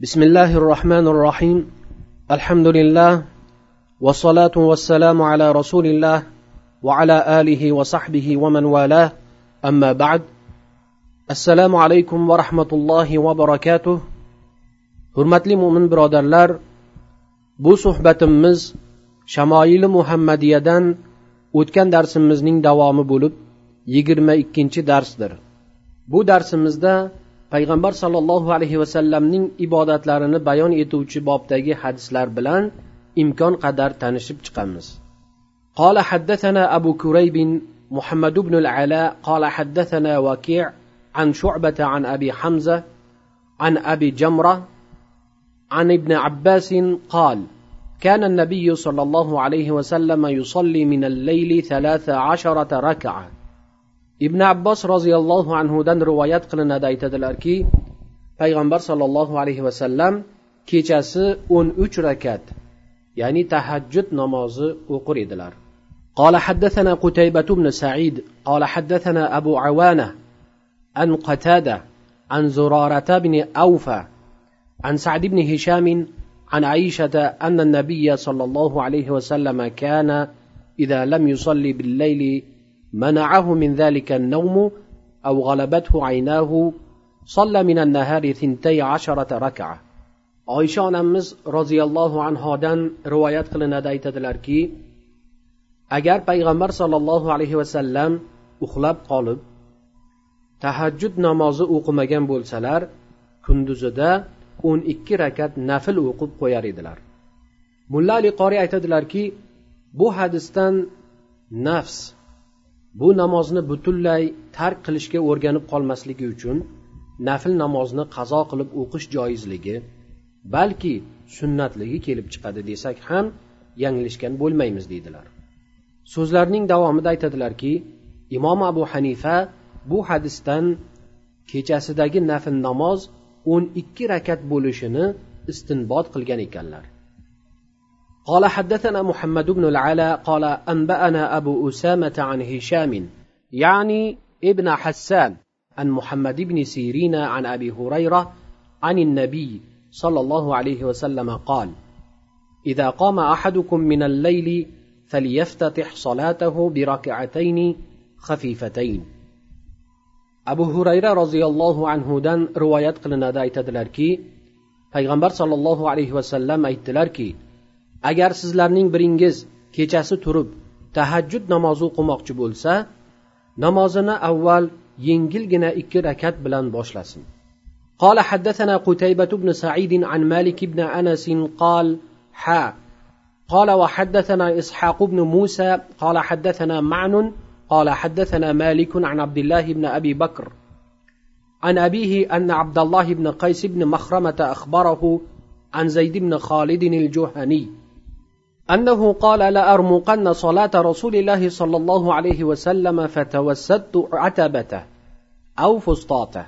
بسم الله الرحمن الرحيم الحمد لله والصلاة والسلام على رسول الله وعلى آله وصحبه ومن والاه أما بعد السلام عليكم ورحمة الله وبركاته hurmatli mo'min birodarlar bu suhbatimiz shamoili muhammadiyadan o'tgan darsimizning davomi bo'lib yigirma ikkinchi darsdir bu darsimizda payg'ambar sollallohu alayhi vasallamning ibodatlarini bayon etuvchi bobdagi hadislar bilan imkon qadar tanishib chiqamiz قال حدثنا أبو كريب محمد بن العلاء قال حدثنا وكيع عن شعبة عن أبي حمزة عن أبي جمرة عن ابن عباس قال كان النبي صلى الله عليه وسلم يصلي من الليل ثلاث عشرة ركعة ibn abbos roziyallohu anhudan rivoyat qilinadi aytadilarki payg'ambar sollallohu alayhi vasallam kechasi o'n uch rakat ya'ni tahajjud namozi o'qir edilar قال حدثنا قتيبة بن سعيد قال حدثنا أبو عوانة عن قتادة عن زرارة بن أوفى عن سعد بن هشام عن عائشة أن النبي صلى الله عليه وسلم كان إذا لم يصلي بالليل منعه من ذلك النوم أو غلبته عيناه صلى من النهار ثنتي عشرة ركعة oysha onamiz roziyallohu anhodan rivoyat qilinadi aytadilarki agar payg'ambar sollallohu alayhi vasallam uxlab qolib tahajjud namozi o'qimagan bo'lsalar kunduzida o'n ikki rakat nafl o'qib qo'yar edilar mulla ali qoriy aytadilarki bu hadisdan nafs bu namozni butunlay tark qilishga o'rganib qolmasligi uchun nafl namozni qazo qilib o'qish joizligi balki sunnatligi kelib chiqadi desak ham yanglishgan bo'lmaymiz deydilar. So'zlarining davomida aytadilarki imom abu hanifa bu hadisdan kechasidagi nafl namoz o'n ikki rakat bo'lishini istinbot qilgan ekanlar. قال حدثنا محمد بن العلاء قال أنبأنا أبو أسامة عن هشام يعني ابن حسان عن محمد بن سيرين عن أبي هريرة عن النبي صلى الله عليه وسلم قال إذا قام أحدكم من الليل فليفتتح صلاته بركعتين خفيفتين. abu hurayra roziyallohu anhudan rivoyat qilinadi aytadilarki payg'ambar sollallohu alayhi vasallam aytdilarki agar sizlarning biringiz kechasi turib tahajjud namozi o'qimoqchi bo'lsa namozini avval yengilgina ikki rakat bilan boshlasin قال حدثنا قتيبة بن سعيد عن مالك بن أنس قال حا قال وحدثنا إسحاق بن موسى قال حدثنا معن قال حدثنا مالك عن عبد الله بن أبي بكر عن أبيه أن عبد الله بن قيس بن مخرمة أخبره عن زيد بن خالد الجهني أنه قال لأرمقن صلاة رسول الله صلى الله عليه وسلم فتوسدت عتبته أو فسطاته.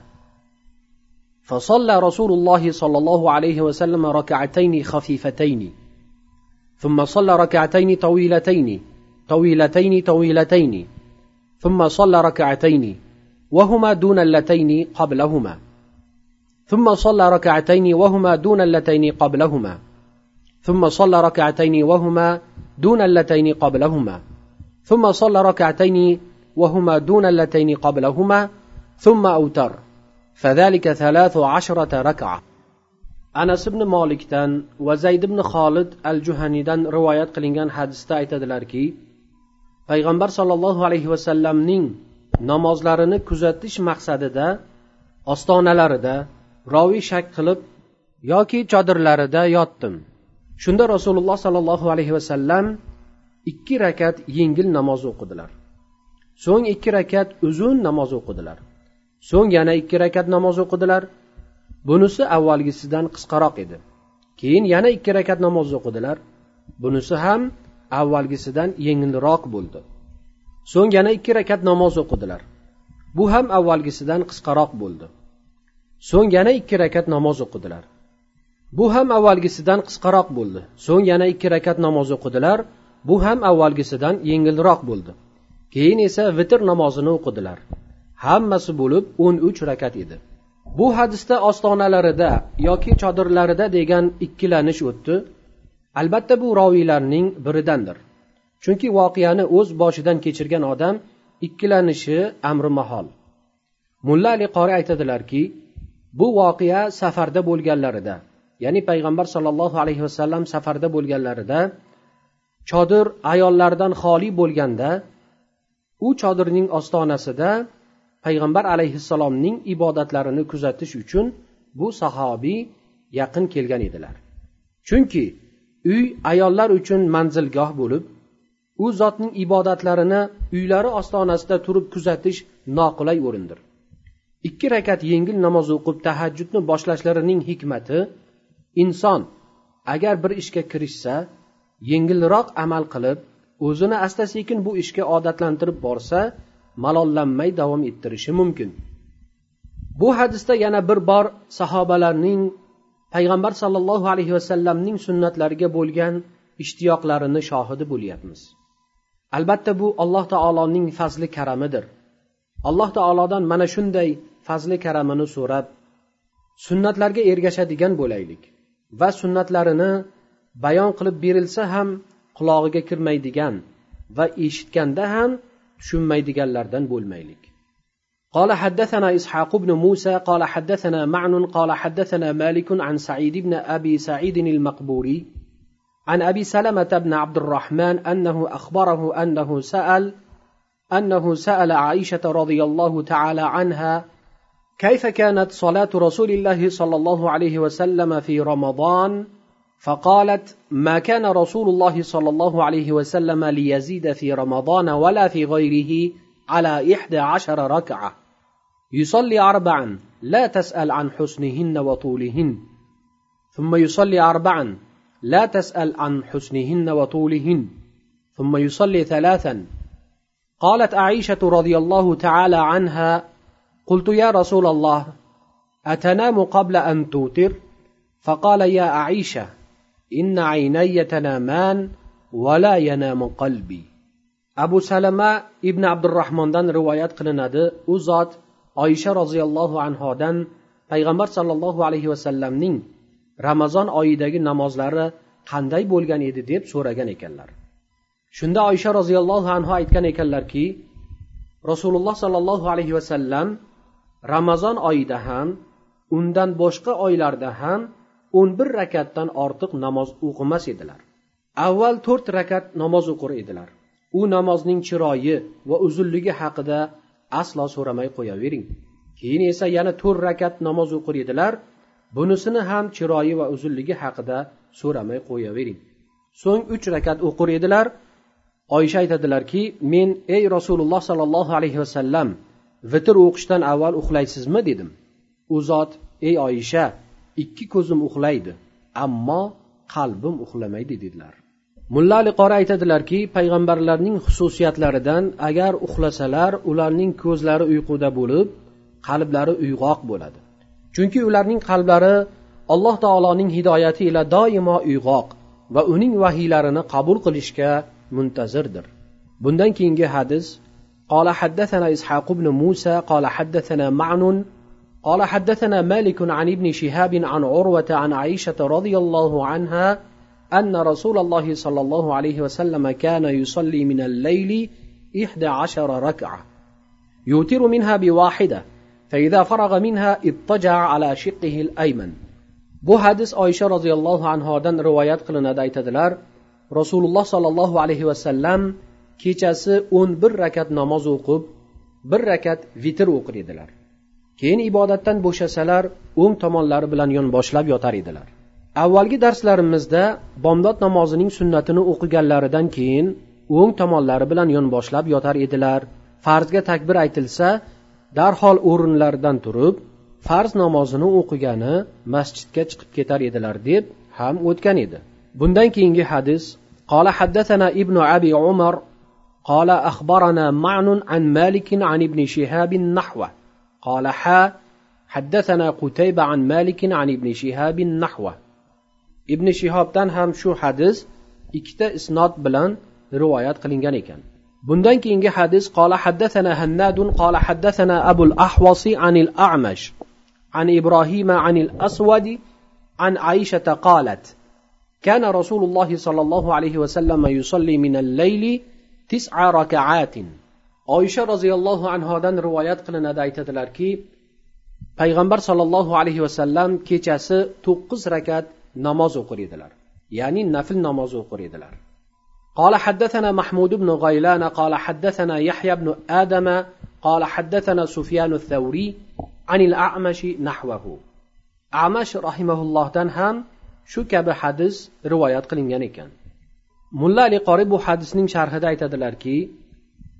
فصلى رسول الله صلى الله عليه وسلم ركعتين خفيفتين ثم صلى ركعتين طويلتين طويلتين طويلتين ثم صلى ركعتين وهما دون اللتين قبلهما ثم صلى ركعتين وهما دون اللتين قبلهما. ثم صلى ركعتين وهما دون اللتين قبلهما ثم صلى ركعتين وهما دون اللتين قبلهما ثم أوتر فذلك ثلاث عشرة ركعة anas ibn molikdan va zayd ibn xolid al juhaniydan rivoyat qilingan hadisda aytadilarki payg'ambar sollallohu alayhi vasallamning namozlarini kuzatish maqsadida ostonalarida roviy shak qilib yoki chodirlarida yotdim shunda rasululloh sollallohu alayhi vasallam ikki rakat yengil namoz o'qidilar. So'ng ikki rakat uzun namoz o'qidilar. So'ng yana ikki rakat namoz o'qidilar. Bunisi avvalgisidan qisqaroq edi. Keyin yana ikki rakat namoz o'qidilar. Bunisi ham avvalgisidan yengilroq bo'ldi. So'ng yana ikki rakat namoz o'qidilar. Bu ham avvalgisidan qisqaroq bo'ldi. So'ng yana ikki rakat namoz o'qidilar. Bu ham avvalgisidan qisqaroq bo'ldi. So'ng yana ikki rakat namoz o'qidilar. Bu ham avvalgisidan yengilroq bo'ldi. Keyin esa vitr namozini o'qidilar. Hammasi bo'lib o'n uch rakat edi. Bu hadisda ostonalarida yoki chodirlarida degan ikkilanish o'tdi. Albatta bu roviylarning biridandir. Chunki voqeani o'z boshidan kechirgan odam ikkilanishi amri mahol mulla ali qori aytadilarki bu voqea safarda bo'lganlarida ya'ni payg'ambar sollallohu alayhi vasallam safarda bo'lganlarida chodir ayollardan xoli bo'lganda u chodirning ostonasida payg'ambar alayhissalomning ibodatlarini kuzatish uchun bu sahobiy yaqin kelgan edilar. Chunki uy ayollar uchun manzilgoh bo'lib u zotning ibodatlarini uylari ostonasida turib kuzatish noqulay o'rindir. Ikki rakat yengil namoz o'qib tahajjudni boshlashlarining hikmati inson agar bir ishga kirishsa yengilroq amal qilib o'zini asta sekin bu ishga odatlantirib borsa malollanmay davom ettirishi mumkin. Bu hadisda yana bir bor sahobalarning payg'ambar sollallohu alayhi vasallamning sunnatlariga bo'lgan ishtiyoqlarini shohidi bo'lyapmiz. Albatta bu alloh taoloning fazli karamidir. Alloh taolodan mana shunday fazli karamini so'rab sunnatlarga ergashadigan bo'laylik. va sunnatlarini bayon qilib berilsa ham qulog'iga kirmaydigan va eshitganda ham tushunmaydiganlardan bo'lmaylik قال حدثنا إسحاق بن موسى قال حدثنا معن قال حدثنا مالك عن سعيد بن أبي سعيد المقبوري عن أبي سلمة بن عبد الرحمن أنه أخبره أنه سأل أنه سأل عائشة رضي الله تعالى عنها كيف كانت صلاة رسول الله صلى الله عليه وسلم في رمضان؟ فقالت ما كان رسول الله صلى الله عليه وسلم ليزيد في رمضان ولا في غيره على إحدى عشر ركعة. يصلي أربعا لا تسأل عن حسنهن وطولهن. ثم يصلي أربعا لا تسأل عن حسنهن وطولهن. ثم يصلي ثلاثا. قالت عائشة رضي الله تعالى عنها قلت يا رسول الله أتنام قبل أن توتر فقال يا عائشة إن عيني تنامان ولا ينام قلبي abu salama ibn abdurahmondan rivoyat qilinadi u zot oysha roziyallohu anhodan payg'ambar sollallohu alayhi vasallamning ramazon oyidagi namozlari qanday bo'lgan edi deb so'ragan ekanlar shunda oysha roziyallohu anhu aytgan ekanlarki rasululloh sollallohu alayhi vasallam ramazon oyida ham undan boshqa oylarda ham o'n bir rakatdan ortiq namoz o'qimas edilar. Avval to'rt rakat namoz o'qir edilar. U namozning chiroyi va uzunligi haqida aslo so'ramay qo'yavering. Keyin esa yana to'rt rakat namoz o'qir edilar. Bunisini ham chiroyi va uzunligi haqida so'ramay qo'yavering. So'ng uch rakat o'qir edilar. Oysha aytadilarki men ey rasululloh sollallohu alayhi vasallam vitr o'qishdan avval uxlaysizmi dedim. U zot ey oyisha ikki ko'zim uxlaydi ammo qalbim uxlamaydi dedilar. Mulla ali qori aytadilarki payg'ambarlarning xususiyatlaridan agar uxlasalar ularning ko'zlari uyquda bo'lib qalblari uyg'oq bo'ladi. Chunki ularning qalblari alloh taoloning hidoyati ila doimo uyg'oq va uning vahiylarini qabul qilishga muntazirdir. Bundan keyingi hadis قال حدثنا إسحاق بن موسى قال حدثنا معن قال حدثنا مالك عن ابن شهاب عن عروة عن عائشة رضي الله عنها أن رسول الله صلى الله عليه وسلم كان يصلي من الليل إحدى عشر ركعة. يوتر منها بواحدة فإذا فرغ منها اضطجع على شقه الأيمن. Bu hadis oysha roziyallohu anhodan rivoyat qilinadi aytadilar rasululloh sollallohu alayhi vasallam kechasi o'n bir rakat namoz o'qib bir rakat vitr o'qir edilar keyin ibodatdan bo'shasalar o'ng tomonlari bilan yonboshlab yotar edilar avvalgi darslarimizda bomdod namozining sunnatini o'qiganlaridan keyin o'ng tomonlari bilan yonboshlab yotar edilar farzga takbir aytilsa darhol o'rinlaridan turib farz namozini o'qigani masjidga chiqib ketar edilar deb ham o'tgan edi bundan keyingi hadis قال حدثنا ابن أبي عمر قال أخبرنا معن عن مالك عن ابن شهاب نحوه. قال حا حدثنا قتيبة عن مالك عن ابن شهاب نحوه. ابن شهاب تنهم شو حدث اكتا إسناد بلان رواية قلنجان اكن بندن كينجي حدث قال حدثنا هناد قال حدثنا أبو الأحوص عن الأعمش عن إبراهيم عن الأسود عن عائشة قالت كان رسول الله صلى الله عليه وسلم يصلي من الليل تسع ركعات oysha roziyallohu anhodan rivoyat qilinadi aytadilarki payg'ambar sollallohu alayhi vasallam kechasi to'qqiz rakat namoz o'qir edilar ya'ni nafl namoz o'qir edilar قال حدثنا محمود بن غيلان قال حدثنا يحيى بن آدم قال حدثنا سفيان الثوري عن الأعمش نحوه أعمش رحمه الله دان هم shu kabi hadis rivoyat qilingan ekan Mulla ali qori bu hadisning sharhida aytadilarki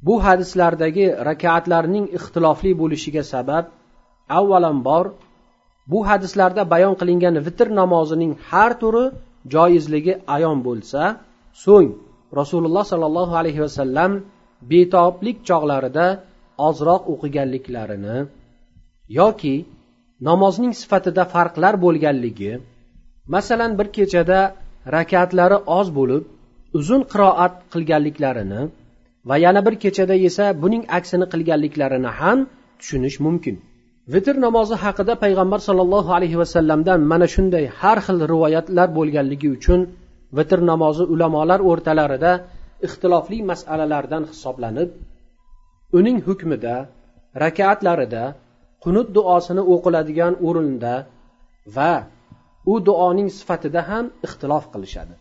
bu hadislardagi rakaatlarning ixtilofli bo'lishiga sabab avvalambor bu hadislarda bayon qilingan vitr namozining har turi joizligi ayon bo'lsa so'ng rasululloh sollallohu alayhi vasallam betoblik chog'larida ozroq o'qiganliklarini yoki namozning sifatida farqlar bo'lganligi masalan bir kechada rakatlari oz bo'lib uzun qiroat qilganliklarini va yana bir kechada esa buning aksini qilganliklarini ham tushunish mumkin. Vitr namozi haqida payg'ambar sollallohu alayhi vasallamdan mana shunday har xil rivoyatlar bo'lganligi uchun vitr namozi ulamolar o'rtalarida ixtilofli masalalardan hisoblanib uning hukmida rakaatlarida qunut duosini o'qiladigan o'rinda va u duoning sifatida ham ixtilof qilishadi.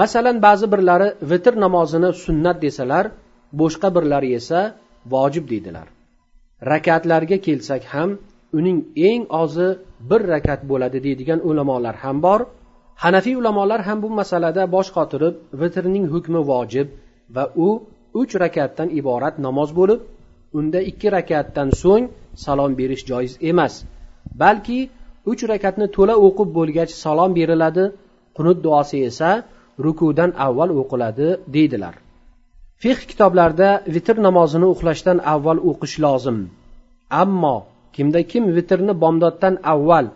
Masalan ba'zi birlari vitr namozini sunnat desalar boshqa birlari esa vojib deydilar. Rakatlarga kelsak ham uning eng ozi bir rakat bo'ladi deydigan ulamolar ham bor. Hanafiy ulamolar ham bu masalada bosh qotirib vitrning hukmi vojib va u uch rakatdan iborat namoz bo'lib unda ikki rakatdan so'ng salom berish joiz emas. Balki uch rakatni to'la o'qib bo'lgach salom beriladi. Qunut duosi esa rukudan avval o'qiladi deydilar. Fiq kitoblarida vitr namozini uxlashdan avval o'qish lozim. Ammo kimda kim vitrni bomdoddan avval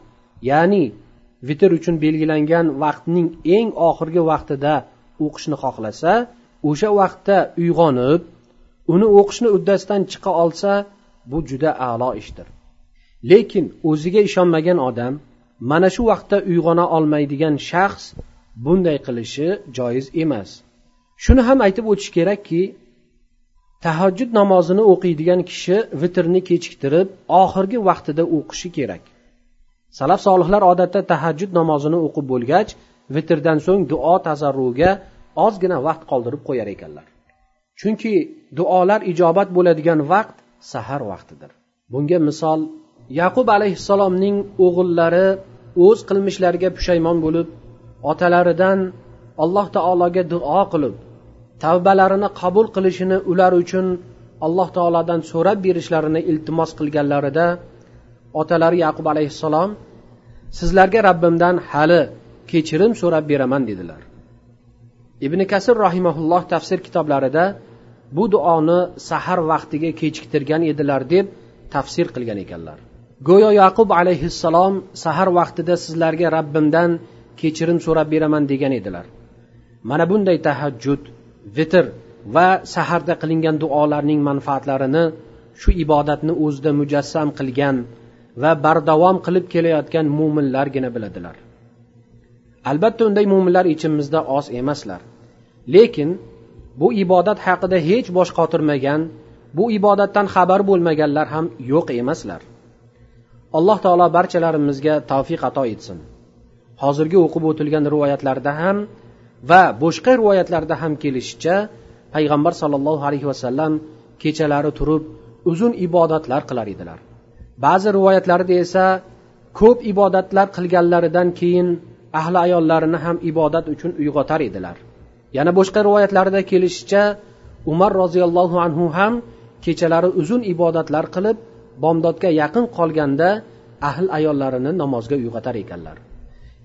ya'ni vitr uchun belgilangan vaqtning eng oxirgi vaqtida o'qishni xohlasa o'sha vaqtda uyg'onib uni o'qishni uddasidan chiqa olsa bu juda a'lo ishdir. Lekin o'ziga ishonmagan odam mana shu vaqtda uyg'ona olmaydigan shaxs bunday qilishi joiz emas. Shuni ham aytib o'tish kerakki tahajjud namozini o'qiydigan kishi vitrni kechiktirib oxirgi vaqtida o'qishi kerak. Salaf solihlar odatda tahajjud namozini o'qib bo'lgach vitrdan so'ng duo tazarruga ozgina vaqt qoldirib qo'yar ekanlar. Chunki duolar ijobat bo'ladigan vaqt sahar vaqtidir. Bunga misol yaqub alayhissalomning o'g'illari o'z qilmishlariga pushaymon bo'lib otalaridan alloh taologa duo qilib tavbalarini qabul qilishini ular uchun alloh taolodan so'rab berishlarini iltimos qilganlarida otalari yaqub alayhissalom sizlarga rabbimdan hali kechirim so'rab beraman dedilar. Ibn kasir rahimaulloh tafsir kitoblarida bu duoni sahar vaqtiga kechiktirgan edilar deb tafsir qilgan ekanlar. Go'yo yaqub alayhissalom sahar vaqtida sizlarga rabbimdan kechirim so'rab beraman degan edilar. Mana bunday tahajjud vitr va saharda qilingan duolarning manfaatlarini shu ibodatni o'zida mujassam qilgan va bardavom qilib kelayotgan mo'minlargina biladilar. Albatta unday mo'minlar ichimizda oz emaslar. Lekin bu ibodat haqida hech bosh qotirmagan bu ibodatdan xabar bo'lmaganlar ham yo'q emaslar. Alloh taolo barchalarimizga tavfiq ato etsin. Hozirgi o'qib o'tilgan rivoyatlarda ham va boshqa rivoyatlarda ham kelishicha payg'ambar sollallohu alayhi vasallam kechalari turib uzun ibodatlar qilar edilar. Ba'zi rivoyatlarda esa ko'p ibodatlar qilganlaridan keyin ahli ayollarini ham ibodat uchun uyg'otar edilar. Yana boshqa rivoyatlarda kelishicha umar roziyallohu anhu ham kechalari uzun ibodatlar qilib bomdodga yaqin qolganda ahli ayollarini namozga uyg'otar ekanlar.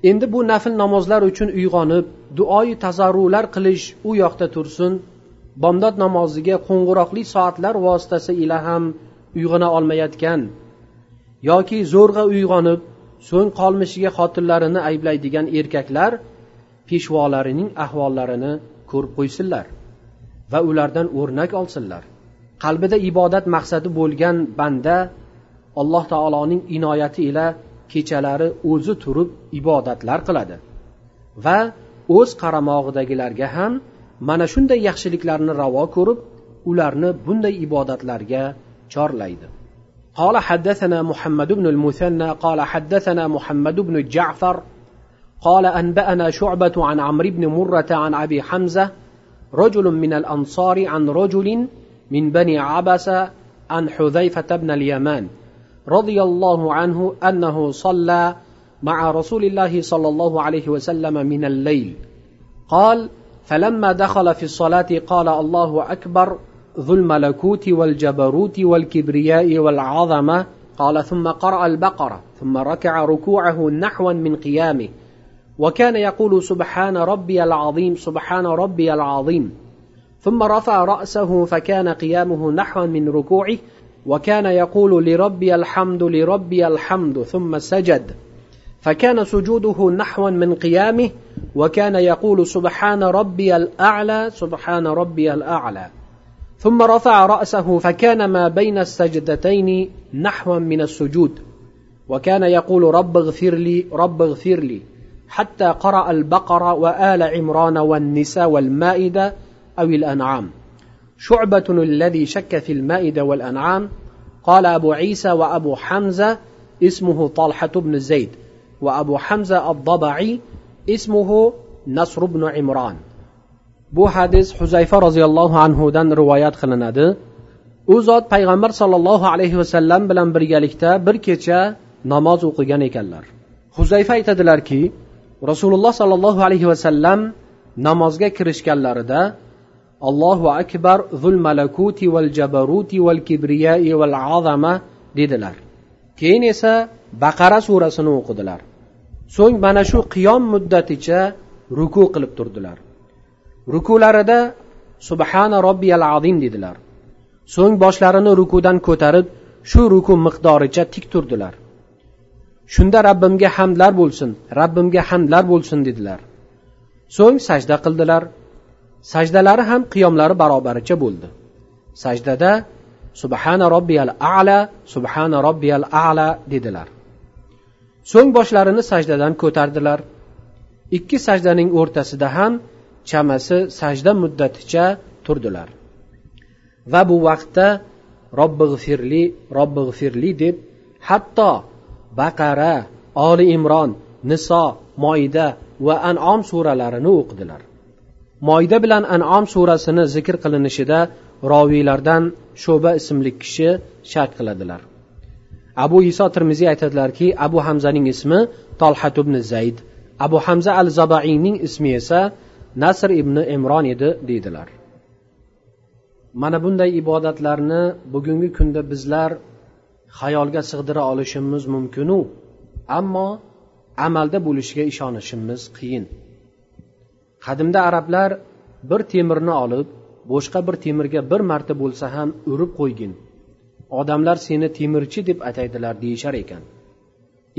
Endi bu nafl namozlar uchun uyg'onib duoyi tazarrular qilish u yoqda tursin bomdod namoziga qo'ng'iroqli soatlar vositasi ila ham uyg'ona olmayotgan. Yoki zo'rg'a uyg'onib so'ng qolmishiga xotinlarini ayblaydigan erkaklar peshvolarining ahvollarini ko'rib qo'ysinlar va ulardan o'rnak olsinlar. Qalbida ibodat maqsadi bo'lgan banda alloh taoloning inoyati ila kechalari o'zi turib ibodatlar qiladi va o'z qaramog'idagilarga ham mana shunday yaxshiliklarni ravo ko'rib ularni bunday ibodatlarga chorlaydi قال حدثنا محمد بن المثنى قال حدثنا محمد بن جعفر قال انبانا شعبه عن عمرو بن مره عن ابي حمزه رجل من الانصار عن رجل من بني عبس عن حذيفه بن اليمان رضي الله عنه أنه صلى مع رسول الله صلى الله عليه وسلم من الليل. قال فلما دخل في الصلاة قال الله أكبر ذو الملكوت والجبروت والكبرياء والعظمة. قال ثم قرأ البقرة ثم ركع ركوعه نحوا من قيامه. وكان يقول سبحان ربي العظيم سبحان ربي العظيم. ثم رفع رأسه فكان قيامه نحوا من ركوعه وكان يقول لربي الحمد لربي الحمد ثم سجد. فكان سجوده نحوا من قيامه وكان يقول سبحان ربي الأعلى سبحان ربي الأعلى. ثم رفع رأسه فكان ما بين السجدتين نحوا من السجود. وكان يقول رب اغفر لي رب اغفر لي. حتى قرأ البقرة وآل عمران والنساء والمائدة أو الأنعام. شعبة الذي شك في المائدة والأنعام قال أبو عيسى وأبو حمزة اسمه طلحة بن زيد وأبو حمزة الضبعي اسمه نصر بن عمران bu hadis huzayfa roziyallohu anhudan rivoyat qilinadi u zot payg'ambar sollallohu alayhi vasallam bilan birgalikda bir kecha namoz o'qigan ekanlar huzayfa aytadilarki rasululloh sollallohu alayhi vasallam namozga kirishganlarida allohu akbar zul malakuti val jabaruti val kibriyai val azama dedilar. Keyin esa baqara surasini o'qidilar. So'ng mana shu qiyom muddaticha ruku qilib turdilar. Rukularida subhana robbiyal azim dedilar. So'ng boshlarini rukudan ko'tarib shu ruku miqdoricha tik turdilar. Shunda rabbimga hamdlar bo'lsin rabbimga hamdlar bo'lsin dedilar. So'ng sajda qildilar. Sajdalari ham qiyomlari barobaricha bo'ldi. Sajdada subhana robbiyal ala subhana robbiyal ala dedilar. So'ng boshlarini sajdadan ko'tardilar. Ikki sajdaning o'rtasida ham chamasi sajda muddaticha turdilar. Va bu vaqtda robbig'firli robbig'firli deb hatto baqara oli imron niso moida va anom suralarini o'qidilar. Moida bilan anom surasini zikr qilinishida roviylardan sho'ba ismli kishi shak qiladilar. Abu iso termiziy aytadilarki abu hamzaning ismi tolhat ibn zayd abu hamza al zabaiyning ismi esa nasr ibn imron edi deydilar. Mana bunday ibodatlarni bugungi kunda bizlar xayolga sig'dira olishimiz mumkinu ammo amalda bo'lishiga ishonishimiz qiyin. Qadimda arablar bir temirni olib boshqa bir temirga bir marta bo'lsa ham urib qo'ygin. Odamlar seni temirchi deb ataydilar deyishar ekan.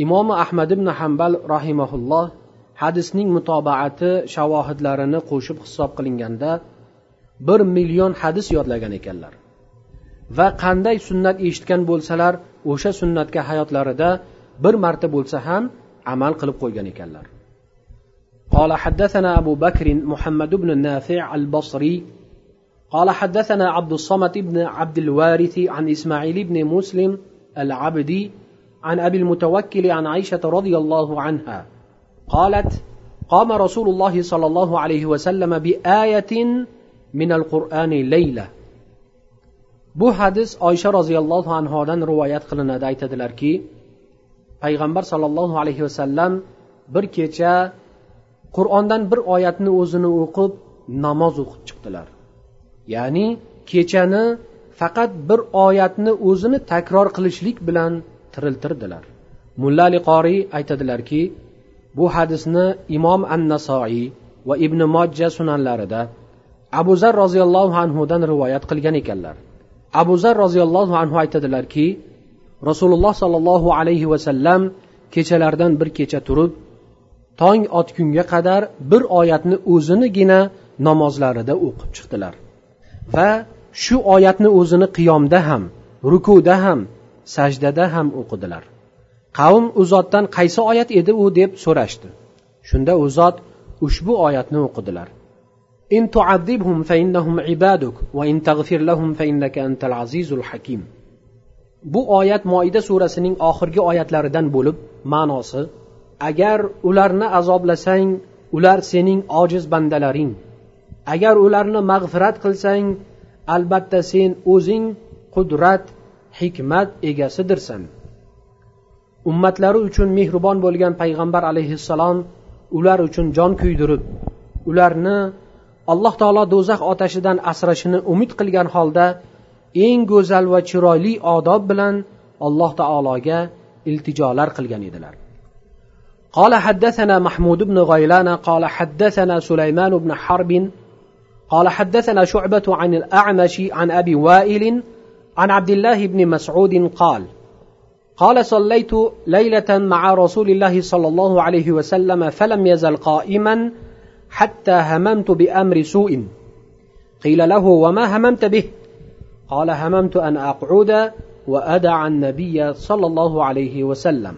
Imomi ahmad ibn hambal rahimaulloh hadisning mutobaati shavohidlarini qo'shib hisob qilinganda bir million hadis yodlagan ekanlar. Va qanday sunnat eshitgan bo'lsalar o'sha sunnatga hayotlarida bir marta bo'lsa ham amal qilib qo'ygan ekanlar. قال حدثنا أبو بكر محمد بن النافع البصري قال حدثنا عبد الصمد بن عبد الوارث عن إسماعيل بن مسلم العبدي عن أبي المتوكل عن عائشة رضي الله عنها قالت قام رسول الله صلى الله عليه وسلم بآية من القرآن ليلة. bu hadis oysha roziyallohu anhodan rivoyat qilinadi aytadilarki payg'ambar sollallohu alayhi vasallam bir kecha qur'ondan bir oyatni o'zini o'qib namoz o'qib chiqdilar. Ya'ni kechani faqat bir oyatni o'zini takror qilishlik bilan tiriltirdilar. Mulla ali qoriy aytadilarki bu hadisni imom an nasoiy va ibn mojja sunanlarida abu zar roziyallohu anhudan rivoyat qilgan ekanlar. Abu zar roziyallohu anhu aytadilarki rasululloh sollallohu alayhi vasallam kechalardan bir kecha turib tong otgunga qadar bir oyatni o'zinigina namozlarida o'qib chiqdilar va shu oyatni o'zini qiyomda ham rukuda ham sajdada ham o'qidilar qavm u zotdan qaysi oyat edi u deb so'rashdi shunda u zot ushbu oyatni o'qidilar إن تعذبهم فإنهم عبادك وإن تغفر لهم فإنك أنت العزيز الحكيم bu oyat moida surasining oxirgi oyatlaridan bo'lib ma'nosi agar ularni azoblasang ular sening ojiz bandalaring. Agar ularni mag'firat qilsang albatta sen o'zing qudrat hikmat egasidirsan. Ummatlari uchun mehribon bo'lgan payg'ambar alayhissalom ular uchun jon kuydirib ularni alloh taolo do'zax otashidan asrashini umid qilgan holda eng go'zal va chiroyli odob bilan alloh taologa iltijolar qilgan edilar. قال حدثنا محمود بن غيلان قال حدثنا سليمان بن حرب قال حدثنا شعبة عن الأعمش عن أبي وائل عن عبد الله بن مسعود قال قال صليت ليلة مع رسول الله صلى الله عليه وسلم فلم يزل قائما حتى هممت بأمر سوء. قيل له وما هممت به؟ قال هممت أن أقعد وأدع النبي صلى الله عليه وسلم.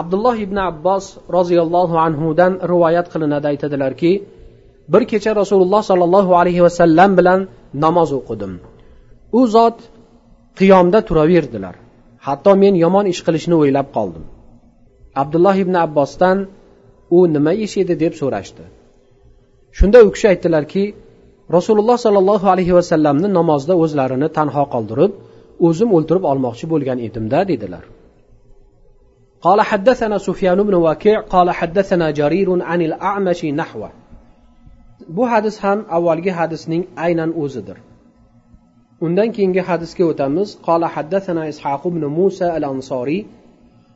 Abdulloh ibn abbos roziyallohu anhudan rivoyat qilinadi aytadilarki bir kecha rasululloh sollallohu alayhi vasallam bilan namoz o'qidim. U zot qiyomda turaverdilar. Hatto men yomon ish qilishni o'ylab qoldim. Abdulloh ibn abbosdan u nima ish edi? deb so'rashdi. Shunda u kishi aytdilarki rasululloh sollallohu alayhi vasallamni namozda o'zlarini tanho qoldirib o'zim o'ltirib olmoqchi bo'lgan edimda dedilar. قال حدثنا سفيان بن وكيع قال حدثنا جرير عن الأعمش نحوه. bu hadis ham avvalgi hadisning aynan o'zidir undan keyingi hadisga o'tamiz قال حدثنا إسحاق بن موسى الأنصاري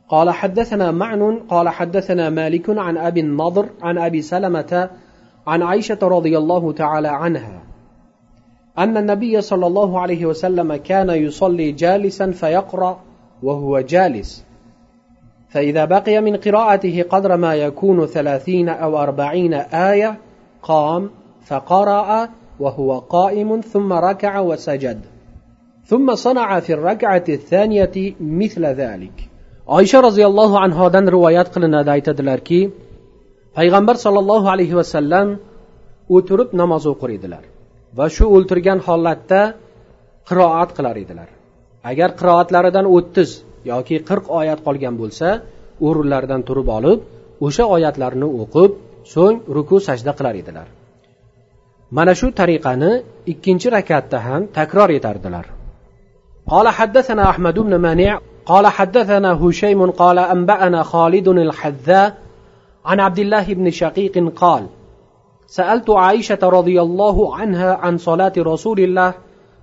قال حدثنا معن قال حدثنا مالك عن أبي النضر عن أبي سلمة عن عائشة رضي الله تعالى عنها أن النبي صلى الله عليه وسلم كان يصلي جالسا فيقرأ وهو جالس. فإذا بقي من قراءته قدر ما يكون ثلاثين أو أربعين آية قام فقرأ وهو قائم ثم ركع وسجد ثم صنع في الركعة الثانية مثل ذلك oysha roziyallohu anhodan rivoyat qilinadi aytadilarki payg'ambar sollallohu alayhi vasallam o'tirib namoz o'qir edilar va shu o'ltirgan holatda qiroat qilar edilar agar qiroatlaridan o'ttiz yoki qirq oyat qolgan bo'lsa o'rinlaridan turib olib o'sha oyatlarni o'qib so'ng ruku sajda qilar edilar mana shu tariqani ikkinchi rakatda ham takror etardilar قال حدثنا أحمد بن مانع قال حدثنا هشيم قال أنبأنا خالد الحذاء عن عبد الله بن شقيق قال سألت عائشة رضي الله عنها عن صلاة رسول الله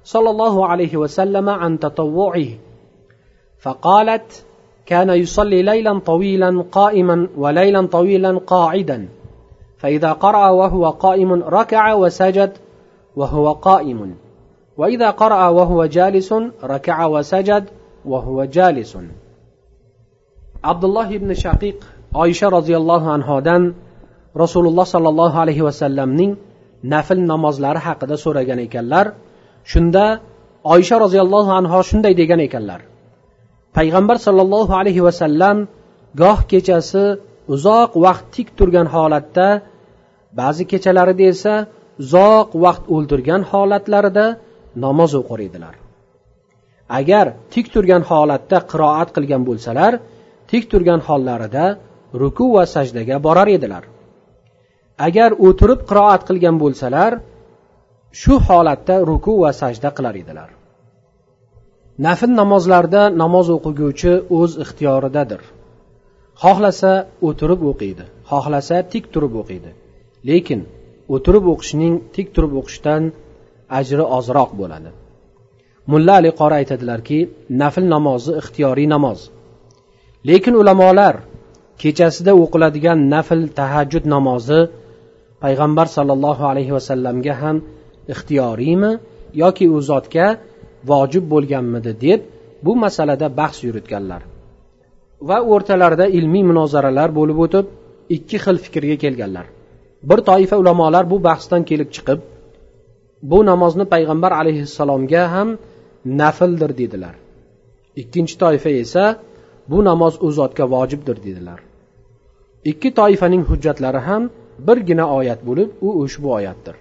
صلى الله عليه وسلم عن تطوعه فقالت كان يصلي ليلا طويلا قائما وليلا طويلا قاعدا فإذا قرأ وهو قائم ركع وسجد وهو قائم وإذا قرأ وهو جالس ركع وسجد وهو جالس عبد الله بن شقيق oysha roziyallohu anhodan rasululloh sollallohu alayhi vasallamning nafl namozlari haqida so'ragan ekanlar shunda oysha roziyallohu anho shunday degan ekanlar Payg'ambar sollallohu alayhi vasallam goh kechasi uzoq vaqt tik turgan holatda ba'zi kechalarida esa uzoq vaqt o'ldirgan holatlarida namoz o'qir edilar. Agar tik turgan holatda qiroat qilgan bo'lsalar tik turgan hollarida ruku va sajdaga borar edilar. Agar o'tirib qiroat qilgan bo'lsalar shu holatda ruku va sajda qilar edilar. Nafl namozlarda namoz o'qiguvchi o'z ixtiyoridadir. Xohlasa o'tirib o'qiydi. Xohlasa tik turib o'qiydi. Lekin o'tirib o'qishning tik turib o'qishdan ajri ozroq bo'ladi. Mulla ali qori aytadilarki nafl namozi ixtiyoriy namoz. Lekin ulamolar kechasida o'qiladigan nafl tahajjud namozi payg'ambar sollallohu alayhi vasallamga ham ixtiyoriymi yoki u zotga vojib bo'lganmidi deb bu masalada bahs yuritganlar. Va o'rtalarida ilmiy munozaralar bo'lib o'tib ikki xil fikrga kelganlar. Bir toifa ulamolar bu bahsdan kelib chiqib bu namozni payg'ambar alayhissalomga ham nafldir dedilar. Ikkinchi toifa esa bu namoz u zotga vojibdir dedilar. Ikki toifaning hujjatlari ham birgina oyat bo'lib u ushbu oyatdir.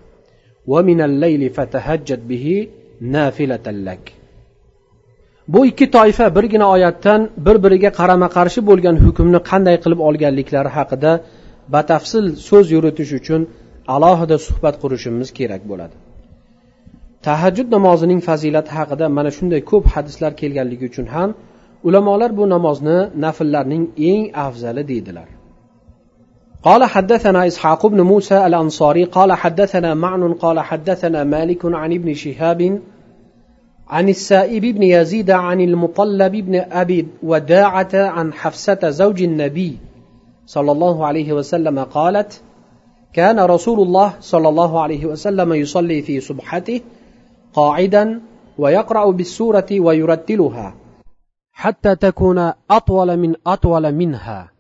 Bu ikki toifa birgina oyatdan bir biriga qarama qarshi bo'lgan hukmni qanday qilib olganliklari haqida batafsil so'z yuritish uchun alohida suhbat qurishimiz kerak bo'ladi. Tahajjud namozining fazilati haqida mana shunday ko'p hadislar kelganligi uchun ham ulamolar bu namozni nafllarning eng afzali deydilar. قال حدثنا إسحاق بن موسى الأنصاري قال حدثنا معن قال حدثنا مالك عن ابن شهاب عن السائب بن يزيد عن المطلب بن أبي وداعة عن حفصة زوج النبي صلى الله عليه وسلم قالت كان رسول الله صلى الله عليه وسلم يصلي في سبحته قاعدا ويقرأ بالسورة ويرتلها حتى تكون أطول من أطول منها.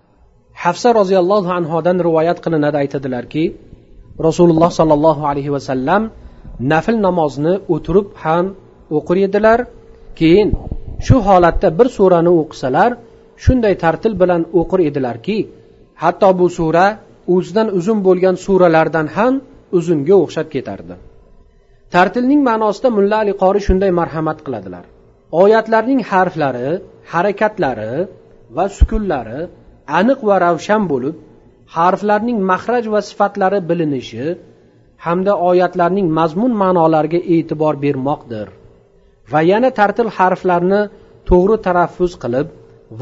Hafsa roziyallohu anhodan rivoyat qilinadi aytadilarki rasululloh sollallohu alayhi vasallam nafl namozni o'tirib ham o'qir edilar. Keyin shu holatda bir surani o'qisalar shunday tartil bilan o'qir edilarki hatto bu sura o'zidan uzun bo'lgan suralardan ham uzunga o'xshab ketardi. Tartilning ma'nosida mulla ali qori shunday marhamat qiladilar. Oyatlarning harflari harakatlari va sukunlari aniq va ravshan bo'lib harflarning mahraj va sifatlari bilinishi hamda oyatlarning mazmun ma'nolariga e'tibor bermoqdir va yana tartil harflarni to'g'ri taraffuz qilib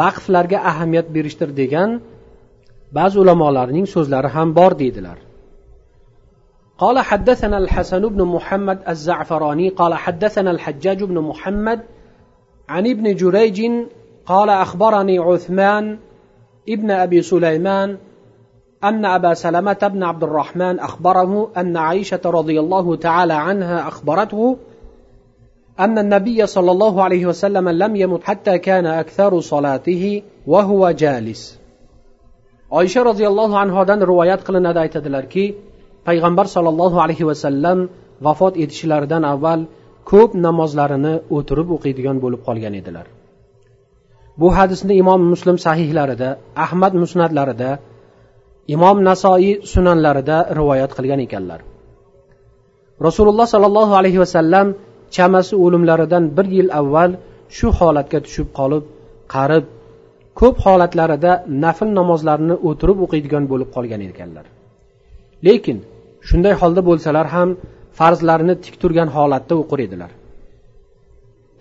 vaqflarga ahamiyat berishdir degan ba'zi ulamolarning so'zlari ham bor deydilar قال حدثنا الحسن بن محمد الزعفراني قال حدثنا الحجاج بن محمد عن ابن جريج قال أخبرني عثمان ابن ابي سليمان ان ابا سلمه بن عبد الرحمن اخبره ان عائشه رضي الله تعالى عنها اخبرته ان النبي صلى الله عليه وسلم لم يمت حتى كان اكثر صلاته وهو جالس oysha roziyallohu anhodan rivoyat qilinadi aytadilarki payg'ambar sollallohu alayhi vasallam vafot etishlaridan avval ko'p namozlarini o'tirib o'qiydigan bo'lib qolgan edilar Bu hadisni imom muslim sahihlarida ahmad musnatlarida imom nasoiy sunanlarida rivoyat qilgan ekanlar. Rasululloh sollallohu alayhi vasallam chamasi o'limlaridan bir yil avval shu holatga tushib qolib qarib ko'p holatlarida nafl namozlarini o'tirib o'qiydigan bo'lib qolgan ekanlar. Lekin shunday holda bo'lsalar ham farzlarini tik turgan holatda o'qir edilar.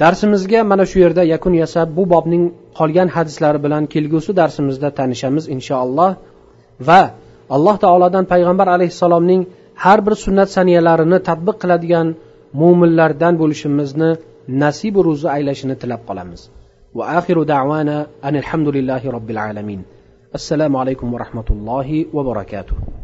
Darsimizga mana shu yerda yakun yasab bu bobning qolgan hadislari bilan kelgusi darsimizda tanishamiz inshaalloh. Va alloh taolodan payg'ambar alayhissalomning har bir sunnat saniyalarini tadbiq qiladigan mo'minlardan bo'lishimizni nasibu ro'zi aylashini tilab qolamiz. Va axiru davana anilhamdulillahi robbil alamin. Assalomu alaykum va rahmatullohi va barakatuh.